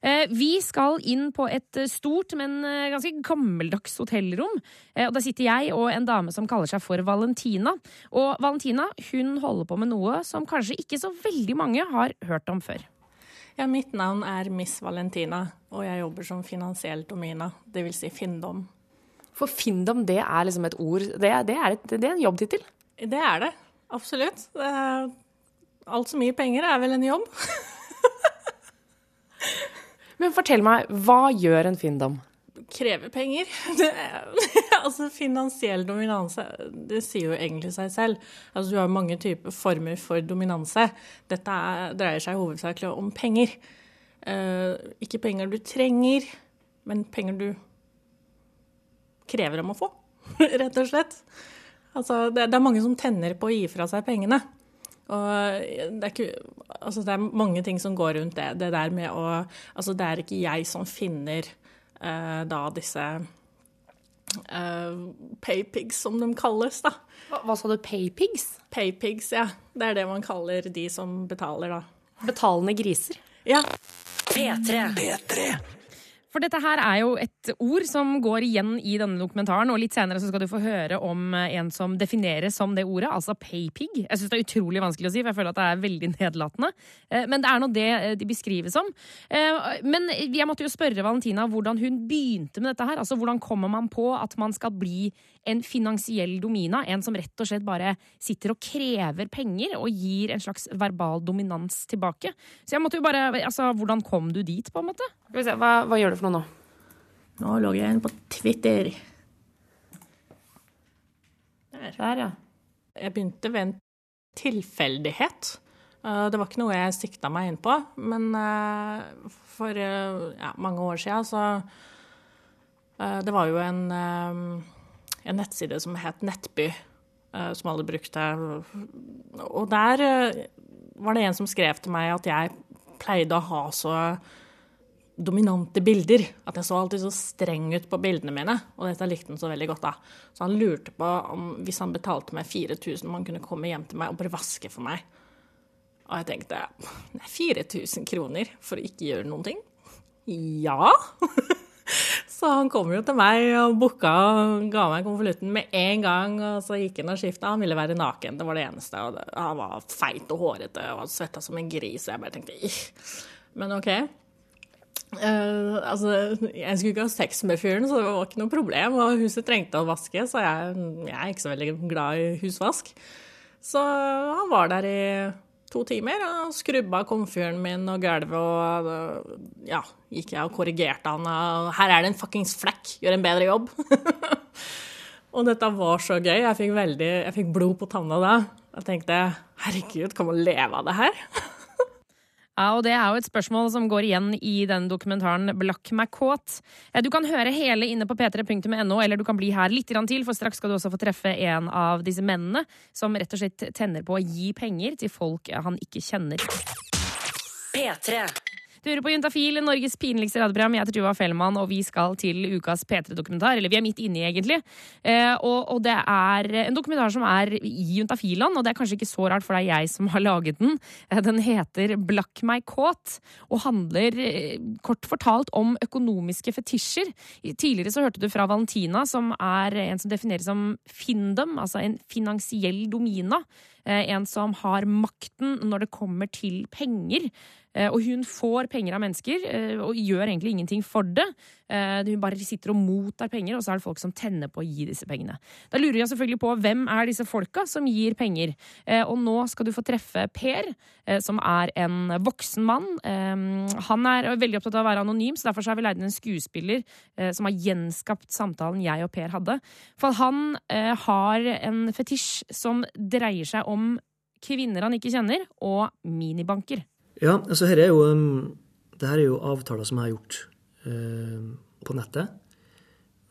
Eh, vi skal inn på et stort, men eh, ganske gammeldags hotellrom. Og Der sitter jeg og en dame som kaller seg for Valentina. Og Valentina hun holder på med noe som kanskje ikke så veldig mange har hørt om før. Ja, mitt navn er Miss Valentina, og jeg jobber som finansiell domina, det vil si finndom. For finndom, det er liksom et ord Det, det, er, et, det er en jobbtittel. Det er det, absolutt. Altfor mye penger er vel en jobb. Men fortell meg, hva gjør en Findom? Krever penger. Er, altså finansiell dominanse, det sier jo egentlig seg selv. Altså du har mange typer former for dominanse. Dette er, dreier seg hovedsakelig om penger. Uh, ikke penger du trenger, men penger du krever om å få, rett og slett. Altså, det, det er mange som tenner på å gi fra seg pengene. Og det er, ikke, altså det er mange ting som går rundt det. Det der med å Altså, det er ikke jeg som finner da disse eh, paypigs, som de kalles, da. Hva, hva sa du, paypigs? Paypigs, ja. Det er det man kaller de som betaler, da. Betalende griser? Ja. P3. For dette her er jo et ord som går igjen i denne dokumentaren, og litt senere så skal du få høre om eh, en som defineres som det ordet, altså paypig. Jeg syns det er utrolig vanskelig å si, for jeg føler at det er veldig nedlatende. Eh, Men det er nå det eh, de beskrives som. Men jeg måtte jo spørre Valentina hvordan hun begynte med dette her. Altså hvordan kommer man på at man skal bli en finansiell domina? En som rett og slett bare sitter og krever penger og gir en slags verbal dominans tilbake. Så jeg måtte jo bare Altså, hvordan kom du dit, på en måte? Skal vi hva, hva gjør du for noe nå? Nå logger jeg inn på Twitter. Der, ja. Jeg begynte ved en tilfeldighet. Eh, Det var ikke noe jeg sikta meg inn på, men eh, for eh, ja, mange år siden så Det var jo en, en nettside som het Nettby, som alle brukte. Og der var det en som skrev til meg at jeg pleide å ha så dominante bilder. At jeg så alltid så streng ut på bildene mine, og dette likte han så veldig godt. da. Så han lurte på om hvis han betalte meg 4000, om han kunne komme hjem til meg og bare vaske for meg. Og jeg tenkte nei, 4000 kroner for å ikke gjøre noen ting? Ja. Så han kom jo til meg og booka og ga meg konvolutten med en gang. Og så gikk han og skifta. Han ville være naken, det var det eneste. Og han var feit og hårete og svetta som en gris. Jeg bare tenkte. Men OK. Eh, altså, jeg skulle ikke ha sex med fyren, så det var ikke noe problem. Og huset trengte å vaske, så jeg, jeg er ikke så veldig glad i husvask. Så han var der i to timer og skrubba komfyren min og gulvet og øh, ja, gikk jeg og korrigerte han. Og her er det en fuckings flekk, gjør en bedre jobb. og dette var så gøy. Jeg fikk, veldig, jeg fikk blod på tanna da. Jeg tenkte herregud, kan man leve av det her? Ja, og Det er jo et spørsmål som går igjen i den dokumentaren Black kåt. Du kan høre hele inne på p3.no, eller du kan bli her litt til, for straks skal du også få treffe en av disse mennene som rett og slett tenner på å gi penger til folk han ikke kjenner. P3. Du hører på Juntafil, Norges pinligste radioprogram. Jeg heter Tuva Fellmann, og vi skal til ukas P3-dokumentar. Eller vi er midt inni, egentlig. Eh, og, og, det er en dokumentar som er i Juntafiland, og det er kanskje ikke så rart, for det er jeg som har laget den. Eh, den heter Black My kåt, og handler eh, kort fortalt om økonomiske fetisjer. Tidligere så hørte du fra Valentina, som er en som defineres som findom, altså en finansiell domina. En som har makten når det kommer til penger. Eh, og hun får penger av mennesker eh, og gjør egentlig ingenting for det. Eh, hun bare sitter og mottar penger, og så er det folk som tenner på å gi disse pengene. Da lurer jeg selvfølgelig på hvem er disse folka som gir penger. Og nå skal du få treffe Per, som er en voksen mann. Han er veldig opptatt av å være anonym, så derfor har vi leid inn en skuespiller som har gjenskapt samtalen jeg og Per hadde. For han har en fetisj som dreier seg om kvinner han ikke kjenner, og minibanker. Ja, altså her er jo um, det her er jo avtaler som jeg har gjort eh, på nettet.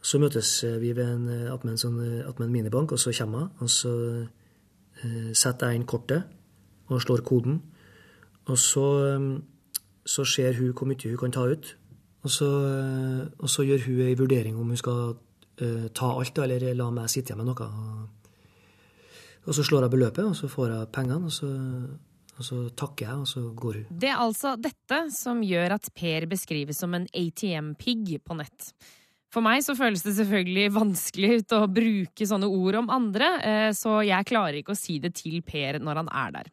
Så møtes vi ved en, med en, sånn, en minibank, og så kommer jeg. Og så eh, setter jeg inn kortet og slår koden. Og så, um, så ser hun hvor mye hun kan ta ut. Og så, og så gjør hun ei vurdering om hun skal ta alt, eller la meg sitte igjen med noe. Og så slår jeg beløpet, og så får jeg pengene. og så og så takker jeg, og så går hun. Det er altså dette som gjør at Per beskrives som en ATM-pigg på nett. For meg så føles det selvfølgelig vanskelig ut å bruke sånne ord om andre, eh, så jeg klarer ikke å si det til Per når han er der.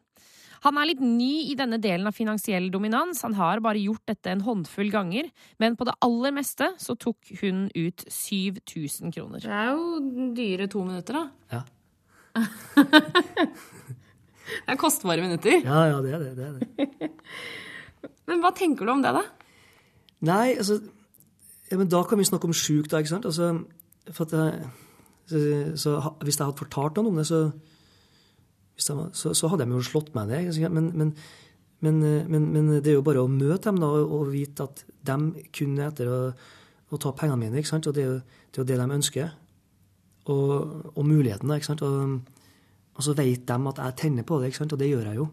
Han er litt ny i denne delen av finansiell dominans. Han har bare gjort dette en håndfull ganger, men på det aller meste så tok hun ut 7000 kroner. Det er jo dyre to minutter, da. Ja. Det er kostbare minutter. Ja, ja, det er det. det, er det. men hva tenker du om det, da? Nei, altså ja, men Da kan vi snakke om sjuk, da. ikke sant? Altså, jeg, så, så, hvis jeg hadde fortalt noen om det, så, jeg, så, så hadde de jo slått meg ned. Men, men, men, men, det er jo bare å møte dem da, og vite at de kunne etter å, å ta pengene mine. ikke sant? Og det er jo det, er jo det de ønsker. Og, og muligheten, da. ikke sant? Og, og så vet de at jeg tenner på det, og det gjør jeg jo.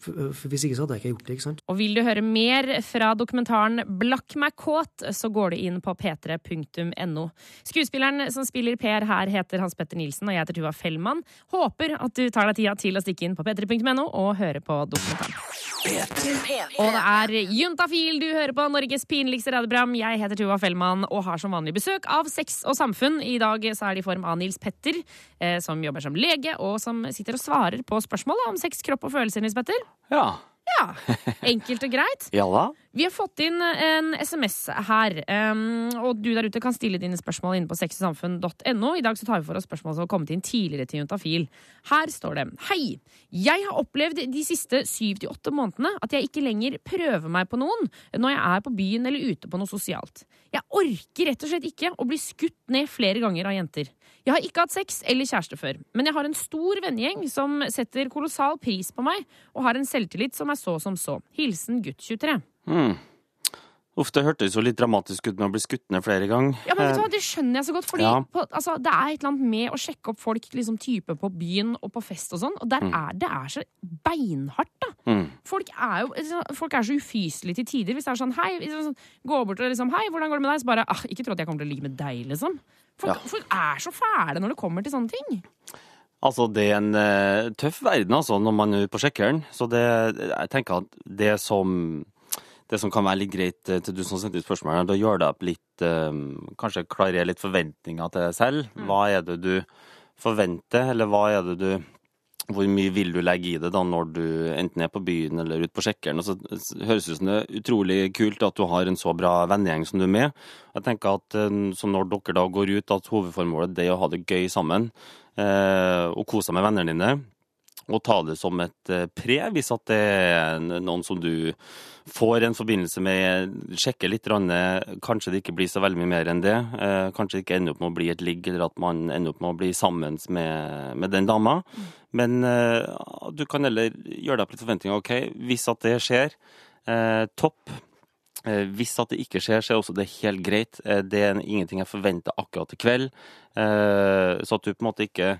For Hvis ikke så hadde jeg ikke gjort det. ikke sant? Og Vil du høre mer fra dokumentaren 'Blakk meg kåt', så går du inn på p3.no. Skuespilleren som spiller Per her, heter Hans Petter Nilsen, og jeg heter Tuva Fellmann. Håper at du tar deg tida til å stikke inn på p3.no og høre på dokumentaren. Og det er Juntafil du hører på, Norges pinligste radioprogram. Jeg heter Tuva Fellmann og har som vanlig besøk av Sex og samfunn. I dag så er det i form av Nils Petter, eh, som jobber som lege, og som sitter og svarer på spørsmål om sex, kropp og følelser, Nils Petter. Ja. Ja, Enkelt og greit. ja da. Vi har fått inn en SMS her, um, og du der ute kan stille dine spørsmål inne på sexysamfunn.no. I dag så tar vi for oss spørsmål som har kommet inn tidligere til Juntafil. Her står det Hei! Jeg har opplevd de siste syv til åtte månedene at jeg ikke lenger prøver meg på noen når jeg er på byen eller ute på noe sosialt. Jeg orker rett og slett ikke å bli skutt ned flere ganger av jenter. Jeg har ikke hatt sex eller kjæreste før, men jeg har en stor vennegjeng som setter kolossal pris på meg, og har en selvtillit som er så som så. Hilsen gutt 23. Mm. Uff, det hørtes jo litt dramatisk ut med å bli skutt ned flere ganger. Ja, men vet du hva, Det skjønner jeg så godt. fordi ja. på, altså, Det er et eller annet med å sjekke opp folk liksom, type på byen og på fest og sånn. Og der mm. er, det er så beinhardt, da. Mm. Folk, er jo, liksom, folk er så ufyselige til tider. Hvis det er sånn hei, sånn, gå bort og liksom hei, hvordan går det med deg? Så bare ah, ikke tro at jeg kommer til å ligge med deg, liksom. Folk, folk, er så fæle når det kommer til sånne ting. Altså, det er en uh, tøff verden, altså, når man er på sjekkeren. Så det, jeg tenker at det som, det som kan være litt greit uh, til du som sendte ut spørsmål, da gjør det opp litt um, Kanskje klarere litt forventninger til deg selv. Mm. Hva er det du forventer, eller hva er det du hvor mye vil du legge i det da når du enten er på byen eller ute på sjekkeren? Og så høres det ut som det er utrolig kult at du har en så bra vennegjeng som du er med. Jeg tenker at eh, når dere da går ut, at hovedformålet er å ha det gøy sammen eh, og kose seg med vennene dine. Og ta det som et eh, pre, hvis at det er noen som du får en forbindelse med, sjekker litt, eh, kanskje det ikke blir så veldig mye mer enn det. Eh, Kanskje det ikke ender opp med å bli et ligg, eller at man ender opp med å bli sammen med, med den dama. Men eh, du kan heller gjøre deg opp litt forventninger. OK, hvis at det skjer, eh, topp. Eh, Hvis at det ikke skjer, så er også det helt greit. Det er ingenting jeg forventer akkurat i kveld. Eh, Så at du på en måte ikke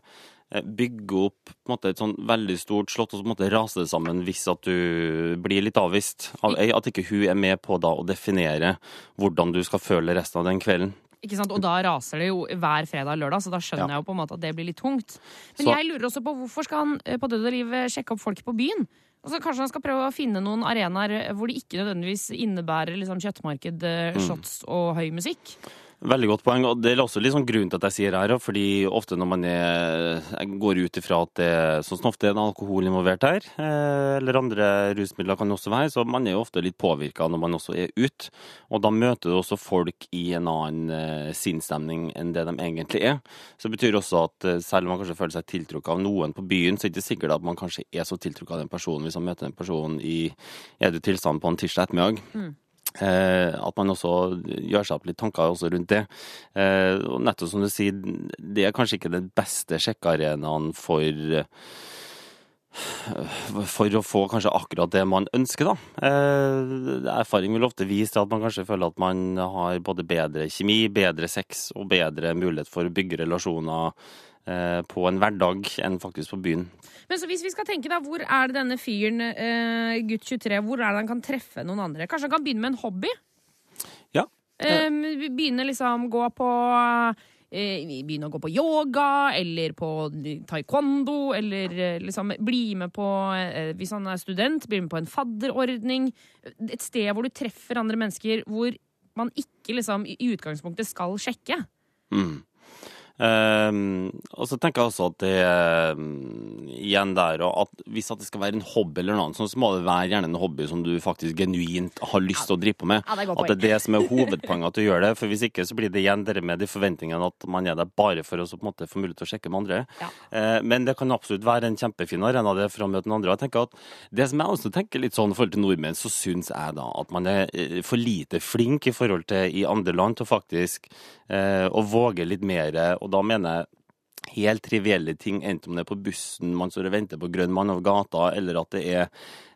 eh, bygger opp måte et sånn veldig stort slott, og så på en måte rase det sammen hvis at du blir litt avvist. At ikke hun er med på da å definere hvordan du skal føle resten av den kvelden. Ikke sant? Og da raser det jo hver fredag og lørdag, så da skjønner Ja. jeg jo på en måte at det blir litt tungt. Men Så- jeg lurer også på hvorfor skal han eh, på død og liv eh, sjekke opp folk på byen? Altså, kanskje han skal prøve å finne noen arenaer hvor det ikke nødvendigvis innebærer liksom, kjøttmarked, Mm. shots og høy musikk. Veldig godt poeng, og det er også litt sånn grunn til at jeg sier her, fordi ofte når man er, går ut ifra at det sånn som ofte er en alkohol involvert her, eh, eller andre rusmidler kan også være, så man er jo ofte litt påvirka når man også er ute. Og da møter du også folk i en annen eh, sinnsstemning enn det de egentlig er. Så det betyr også at eh, selv om man kanskje føler seg tiltrukket av noen på byen, så er det ikke sikkert at man kanskje er så tiltrukket av den personen hvis man møter den personen i edru tilstand på en tirsdag ettermiddag. Mm. Eh, at man også gjør seg opp litt tanker rundt det. Eh, og nettopp som du sier, det er kanskje ikke den beste sjekkearenaen for for å få kanskje akkurat det man ønsker, da. Eh, erfaring vil ofte vise at man kanskje føler at man har både bedre kjemi, bedre sex og bedre mulighet for å bygge relasjoner på en hverdag enn faktisk på byen. Men så hvis vi skal tenke da, hvor er det denne fyren, eh, gutt 23, hvor er det han kan treffe noen andre? Kanskje han kan begynne med en hobby? Ja. Eh, begynne liksom gå på eh, Begynne å gå på yoga, eller på taekwondo, eller eh, liksom bli med på eh, Hvis han er student, bli med på en fadderordning. Et sted hvor du treffer andre mennesker hvor man ikke liksom i i utgangspunktet skal sjekke. Mm. Ehm, og så tenker jeg også at det ehm, igjen der, og at hvis at det skal være en hobby eller noe annet, så må det være gjerne en hobby som du faktisk genuint har lyst til å drive på med. Ja, det at det er det som er hovedpoenget at du gjør det. For hvis ikke så blir det igjen det med de forventningene at man er der bare for å så på en måte få mulighet til å sjekke med andre. Eh, men det kan absolutt være en kjempefin arena det for å møte den andre. Og jeg tenker at det som jeg også tenker litt sånn i forhold til nordmenn, så syns jeg da at man er eh, for lite flink i forhold til i andre land til faktisk uh, å våge litt mer. Og da mener jeg helt trivielle ting, enten om det er på bussen, man står og venter på grønn mann over gata, eller at det er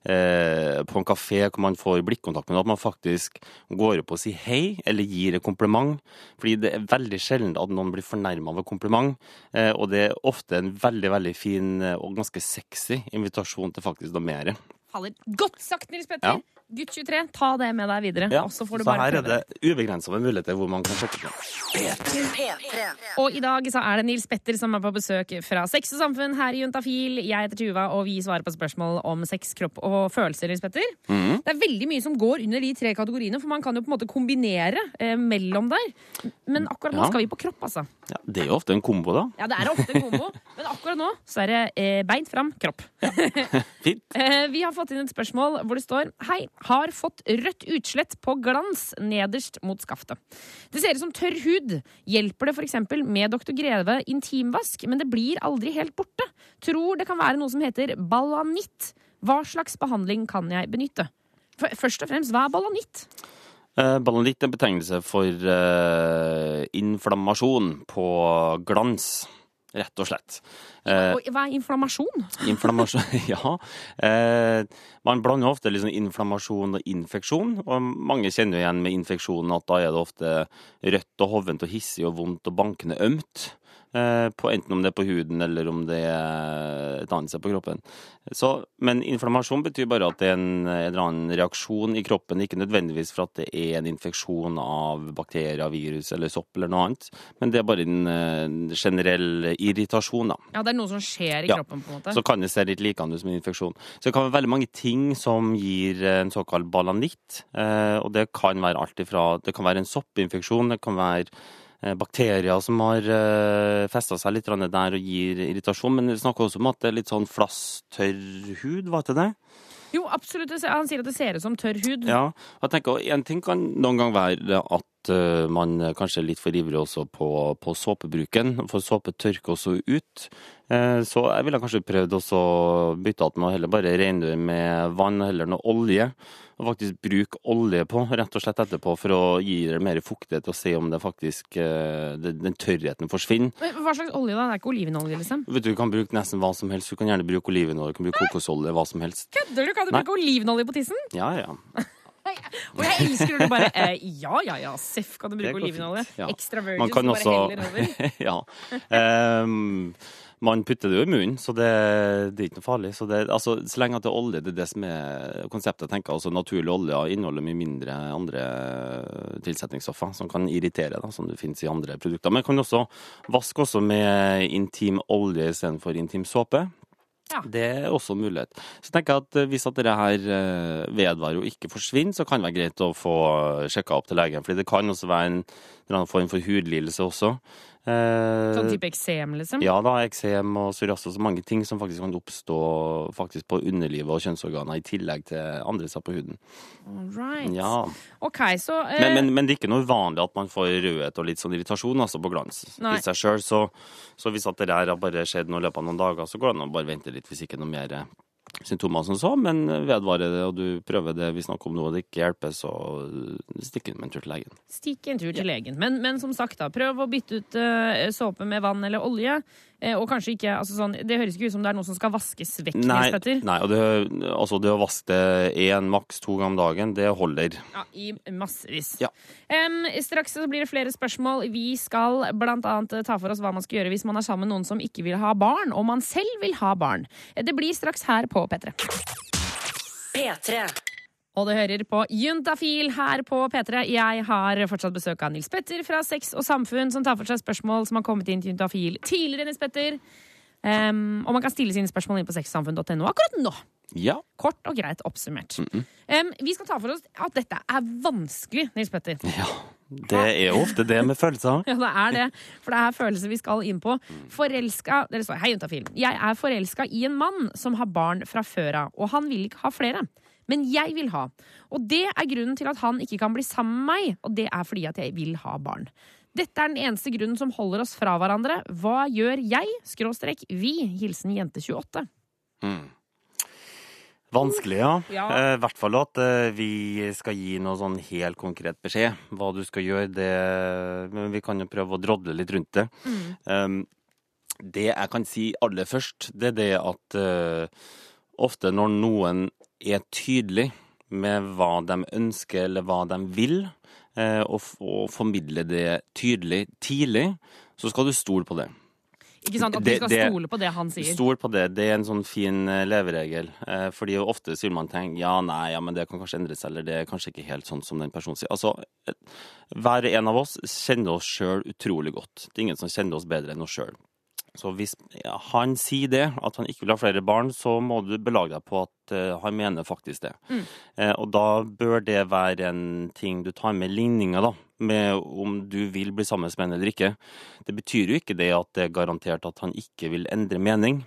eh, på en kafé hvor man får blikkontakt med noen, at man faktisk går opp og sier hei, eller gir et kompliment. Fordi det er veldig sjelden at noen blir fornærma av et kompliment, eh, og det er ofte en veldig, veldig fin eh, og ganske sexy invitasjon til faktisk noe mer. Faller. Godt sagt, Nils Petter! Ja. Gutt 23, ta det med deg videre. Ja, så får du så bare her er det ubegrensa med muligheter hvor man kan sjekke det. Og i dag så er det Nils Petter som er på besøk fra Sex og Samfunn her i Juntafil. Jeg heter Tuva, og vi svarer på spørsmål om sex, kropp og følelser, Nils Petter. Mhm. Det er veldig mye som går under de tre kategoriene, for man kan jo på en måte kombinere eh, mellom der. Men akkurat nå Ja. skal vi på kropp, altså. Ja, det er jo ofte en kombo, da. Ja, det er ofte en kombo, men akkurat nå så er det eh, beint fram, kropp. Fint. Eh, vi har fått inn et spørsmål hvor det står Hei, har fått rødt utslett på glans nederst mot skaftet. Det ser ut som tørr hud. Hjelper det f.eks. med Dr. Greve intimvask, men det blir aldri helt borte? Tror det kan være noe som heter balanitt. Hva slags behandling kan jeg benytte? For, først og fremst, hva er balanitt? Eh, Balanitt er en betegnelse for uh, inflammasjon på glans, rett og slett. Eh, Og hva er inflammasjon? Inflammasjon, ja. Eh, man blander ofte liksom inflammasjon og infeksjon, og mange kjenner jo igjen med infeksjon at da er det ofte rødt og hovent og hissig og vondt og bankende ømt. Eh, på, enten om det er på huden eller om det er et annet sted på kroppen. Så, men inflammasjon betyr bare at det er en, en eller annen reaksjon i kroppen, ikke nødvendigvis for at det er en infeksjon av bakterier, virus eller sopp eller noe annet, men det er bare en, en generell irritasjon, da. Ja, det er noe som skjer i Ja. kroppen, på en måte. Så kan det se litt likende ut som en infeksjon. Så det kan være veldig mange ting som gir en såkalt balanitt. Eh, og det kan være alt ifra Det kan være en soppinfeksjon, det kan være bakterier som har eh, festa seg litt der og gir irritasjon. Men det snakker også om at det er litt sånn flass, tørr hud, var det det? Jo, absolutt. Han sier at det ser ut som tørr hud. Ja, jeg tenker En ting kan noen gang være at at eh, man kanskje er litt for ivrig også på, på såpebruken, for såpe tørker også ut. Eh, Så jeg ville kanskje prøvd også å bytte at med å heller bare rengjøre med vann eller noe olje. Og faktisk bruke olje på, rett og slett etterpå, for å gi det mer fuktighet og se om det faktisk, eh, den tørrheten forsvinner. Men Hva slags olje da? Det er ikke olivenolje, liksom? Vet Du du kan bruke nesten hva som helst. Du kan gjerne bruke olivenolje, du kan bruke kokosolje, hva som helst. Kødder du? Kan du Nei. bruke olivenolje på tissen? Ja, ja. Og jeg elsker når du bare eh, Ja, ja, ja, seff kan du bruke olivenolje. ja. Extra virgin Man kan som bare også heller over. Ja. Um, man putter det jo i munnen, så det, det er ikke noe farlig. Så, det, altså, så lenge at det er olje, det er det som er konseptet. jeg tenker altså Naturlig olje inneholder mye mindre andre tilsetningsstoffer som kan irritere, da, som det finnes i andre produkter. Men kan også vaske også med intim olje istedenfor intim såpe. Ja. Det er også en mulighet. Så jeg tenker at eh, hvis at dette her eh, vedvarer og ikke forsvinner, så kan det være greit å få sjekka opp til legen. Fordi det kan også være en en form for hudlidelse også. Eh, Sånn type eksem, liksom? ja da, eksem og psoriasis og mange ting som faktisk kan oppstå faktisk på underlivet og kjønnsorganer, i tillegg til andre steder på huden. All right. Ja. OK, så eh, Men, men, men det er ikke noe uvanlig at man får rødhet og litt sånn irritasjon altså på glans Nei. i seg sjøl. Så, så hvis at det der har bare skjedd i løpet av noen dager, så går det an å bare vente litt hvis ikke noe mer eh, symptomer som så. Men vedvarer det, og du prøver det, vi snakker om noe og det ikke hjelper, så stikk inn med en tur til legen. Stikk en tur til legen. Men, men som sagt, da, prøv å bytte ut eh, såpe med vann eller olje. Eh, og kanskje ikke altså sånn, Det høres ikke ut som det er noe som skal vaskes vekk. Nei, nei og det, altså det å vaske det én, maks to ganger om dagen, det holder. Ja, I massevis. Ja. Um, straks så blir det flere spørsmål. Vi skal blant annet ta for oss hva man skal gjøre hvis man er sammen med noen som ikke vil ha barn, og man selv vil ha barn. Det blir straks her på P3. P3. Og du hører på Juntafil her på P3. Jeg har fortsatt besøk av Nils Petter fra Sex og Samfunn, som tar for seg spørsmål som har kommet inn til Juntafil tidligere, Nils Petter. Um, og man kan stille sine spørsmål inn på sexsamfunn.no akkurat nå. Ja. Kort og greit oppsummert. Em, vi skal ta for oss at dette er vanskelig, Nils Petter. Ja. Det er ofte det med følelser. Ja, det er det. For det er følelser vi skal inn på. Forelska Dere står Hei, juntafil. Jeg er forelska i en mann som har barn fra før av, og han vil ikke ha flere. Men jeg vil ha. Og det er grunnen til at han ikke kan bli sammen med meg, og det er fordi at jeg vil ha barn. Dette er den eneste grunnen som holder oss fra hverandre. Hva gjør jeg? Skråstrek vi. Hilsen jente28. Vanskelig, ja. Ja. Eh, I hvert fall at eh, vi skal gi noe sånn helt konkret beskjed. Hva du skal gjøre, det Men vi kan jo prøve å drodle litt rundt det. Um, det jeg kan si aller først, det er det at eh, ofte når noen er tydelig med hva de ønsker eller hva de vil, eh, og, og formidler det tydelig tidlig, så skal du stole på det. Ikke sant? At du skal det- stole på det han sier. Stol på det. Det er en sånn fin eh, leveregel. Eh, fordi ofte vil man tenke ja, nei, ja, men det kan kanskje endre seg, eller det er kanskje ikke helt sånn som den personen sier. Altså, hver en av oss kjenner oss sjøl utrolig godt. Det er ingen som kjenner oss bedre enn oss sjøl. Så hvis han sier det, at han ikke vil ha flere barn, så må du belage deg på at eh, han mener faktisk det. Mm. Eh, og da bør det være en ting du tar med ligninga, da. Med om du vil bli sammen med en eller ikke. Det betyr jo ikke det at det er garantert at han ikke vil endre mening.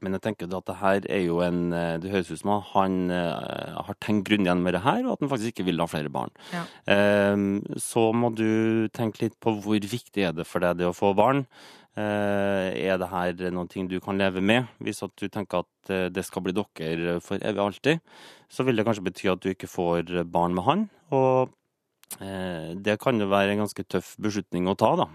Men jeg tenker at det her er jo en eh, Det høres ut som han har tenkt grundig gjennom det her, og at han faktisk ikke vil ha flere barn. Ja. Ehm, så må du tenke litt på hvor viktig er det for deg det å få barn. Eh, er det her noen ting du kan leve med? Hvis at du tenker at eh, det skal bli dere for evig og alltid, så vil det kanskje bety at du ikke får barn med han. Og det kan jo være en ganske tøff beslutning å ta, da.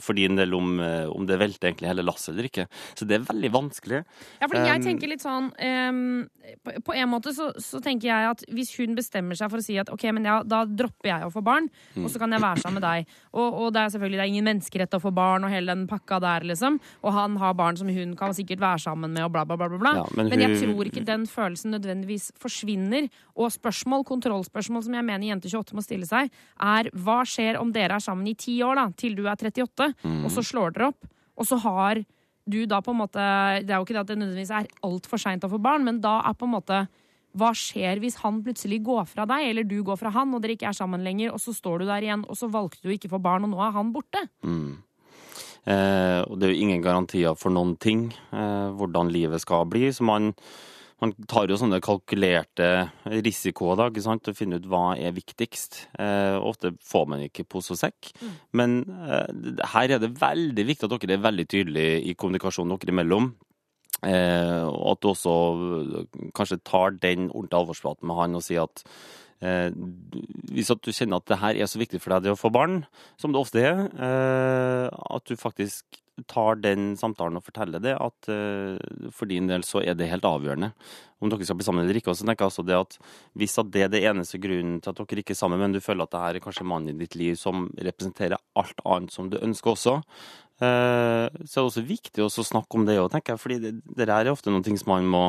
Fordi for din del om, eh, om det velter egentlig hele lasset eller ikke. Så det er veldig vanskelig. Ja, fordi jeg tenker litt sånn um, på, på en måte så, så tenker jeg at hvis hun bestemmer seg for å si at ok, men ja, da dropper jeg å få barn, og så kan jeg være sammen med deg. Og, og det er selvfølgelig det er ingen menneskerett å få barn og hele den pakka der, liksom. Og han har barn som hun kan sikkert være sammen med og bla, bla, bla. bla. Ja, men men, jeg tror ikke den følelsen nødvendigvis forsvinner. Og spørsmål, kontrollspørsmål som jeg mener jente 28 må stille seg, er hva skjer om dere er sammen i ti år, da, til du er 38, og så slår dere opp, og så har du da på en måte Det er jo ikke det at det nødvendigvis er altfor seint å få barn, men da er på en måte hva skjer hvis han plutselig går fra deg, eller du går fra han, og dere ikke er sammen lenger, og så står du der igjen, og så valgte du ikke få barn, og nå er han borte? Eh, og det er jo ingen garantier for noen ting, eh, hvordan livet skal bli. Så man, man tar jo sånne kalkulerte risikoer da, ikke sant, og finner ut hva er viktigst. Eh, ofte får man ikke pose og sekk, men eh, her er det veldig viktig at dere er veldig tydelige i kommunikasjonen dere imellom. Eh, og at du også eh, kanskje tar den ordentlige alvorspraten med han og sier at eh, hvis at du kjenner at det her er så viktig for deg det å få barn, som det ofte er, eh, at du faktisk tar den samtalen og forteller det, at uh, for din del så er det helt avgjørende om dere skal bli sammen eller ikke. Og så tenker jeg også det at hvis at det er det eneste grunnen til at dere ikke er sammen, men du føler at det her er kanskje mannen i ditt liv som representerer alt annet som du ønsker også, uh, så er det også viktig å snakke om det òg, tenker jeg. fordi det, det er ofte noen ting som man må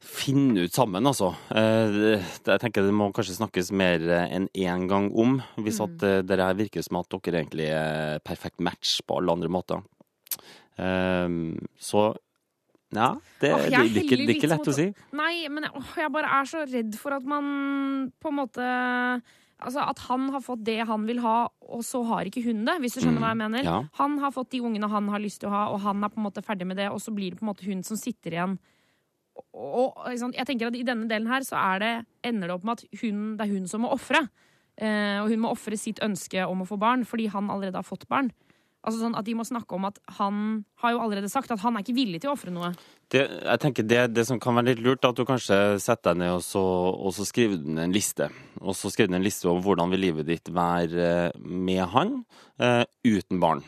finne ut sammen, altså. Eh, Jeg tenker det må kanskje snakkes mer enn én gang om, hvis at eh, det her virker som at dere egentlig er perfekt match på alle andre måter. Ehm, Så ja, det, oh, det, det, er ikke, det er ikke lett å si. Nei, men jeg- åh, jeg bare er så redd for at man på en måte Altså At han har fått det han vil ha, og så har ikke hun det. Hvis du skjønner hva jeg mener. ja. Han har fått de ungene han har lyst til å ha, og han er på en måte ferdig med det, og så blir det på en måte hun som sitter igjen. Og, liksom, jeg tenker at I denne delen her så er det, ender det opp med at hun, det er hun som må ofre. Eh, og hun må ofre sitt ønske om å få barn fordi han allerede har fått barn. Altså sånn at De må snakke om at han har jo allerede sagt at han er ikke villig til å ofre noe. Det, jeg tenker det, det som kan være litt lurt, er at du kanskje setter deg ned og så, og så skriver du en liste. Og så skriver du en liste om hvordan vil livet ditt være eh, med han eh, uten barn.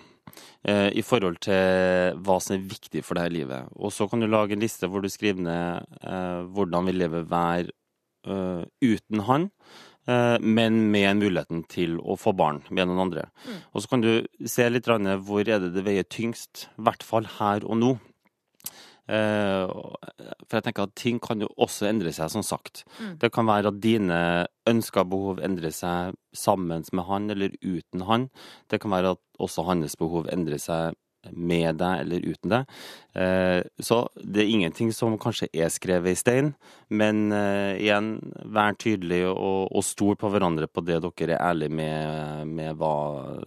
Eh, I forhold til hva som er viktig for deg i livet. Og så kan du lage en liste hvor du skriver ned eh, hvordan vil livet være eh, uten han. Men med muligheten til å få barn med noen andre. Og så kan du se litt hvor er det det veier tyngst, i hvert fall her og nå. Eh, For jeg tenker at ting kan jo også endre seg, som sagt. Mm. Det kan være at dine ønsker og behov endrer seg sammen med han eller uten han. Det kan være at også hans behov endrer seg med deg eller uten deg. Eh, Så det er ingenting som kanskje er skrevet i stein, men eh, igjen, vær tydelig og, og stol på hverandre på det dere er ærlige med, med hva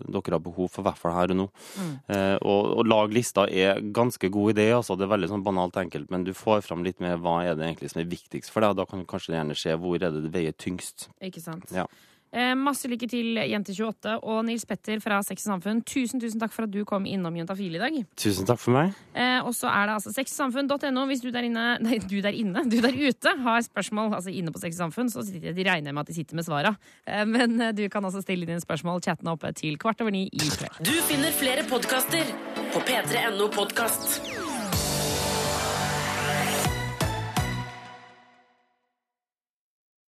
dere har behov for, i hvert fall her og nå. Mm. og, og lag lista er ganske god idé, altså. Det er veldig sånn banalt enkelt, men du får fram litt med hva er det egentlig som er viktigst for deg, og da kan du kanskje gjerne se hvor er det det veier tyngst. Ikke sant? Ja. Eh, masse lykke til, Jente28 og Nils Petter fra Sex og Samfunn. Tusen tusen takk for at du kom innom Juntafil i dag. Tusen takk for meg. Eh, og så er det altså sexsamfunn.no hvis du der inne Nei, du der inne, du der ute har spørsmål altså inne på Sex og Samfunn, så sitter, de regner jeg med at de sitter med svara. Eh, men du kan altså stille dine spørsmål, chatten oppe til kvart over ni i kveld. Du finner flere podkaster på p3.no podkast.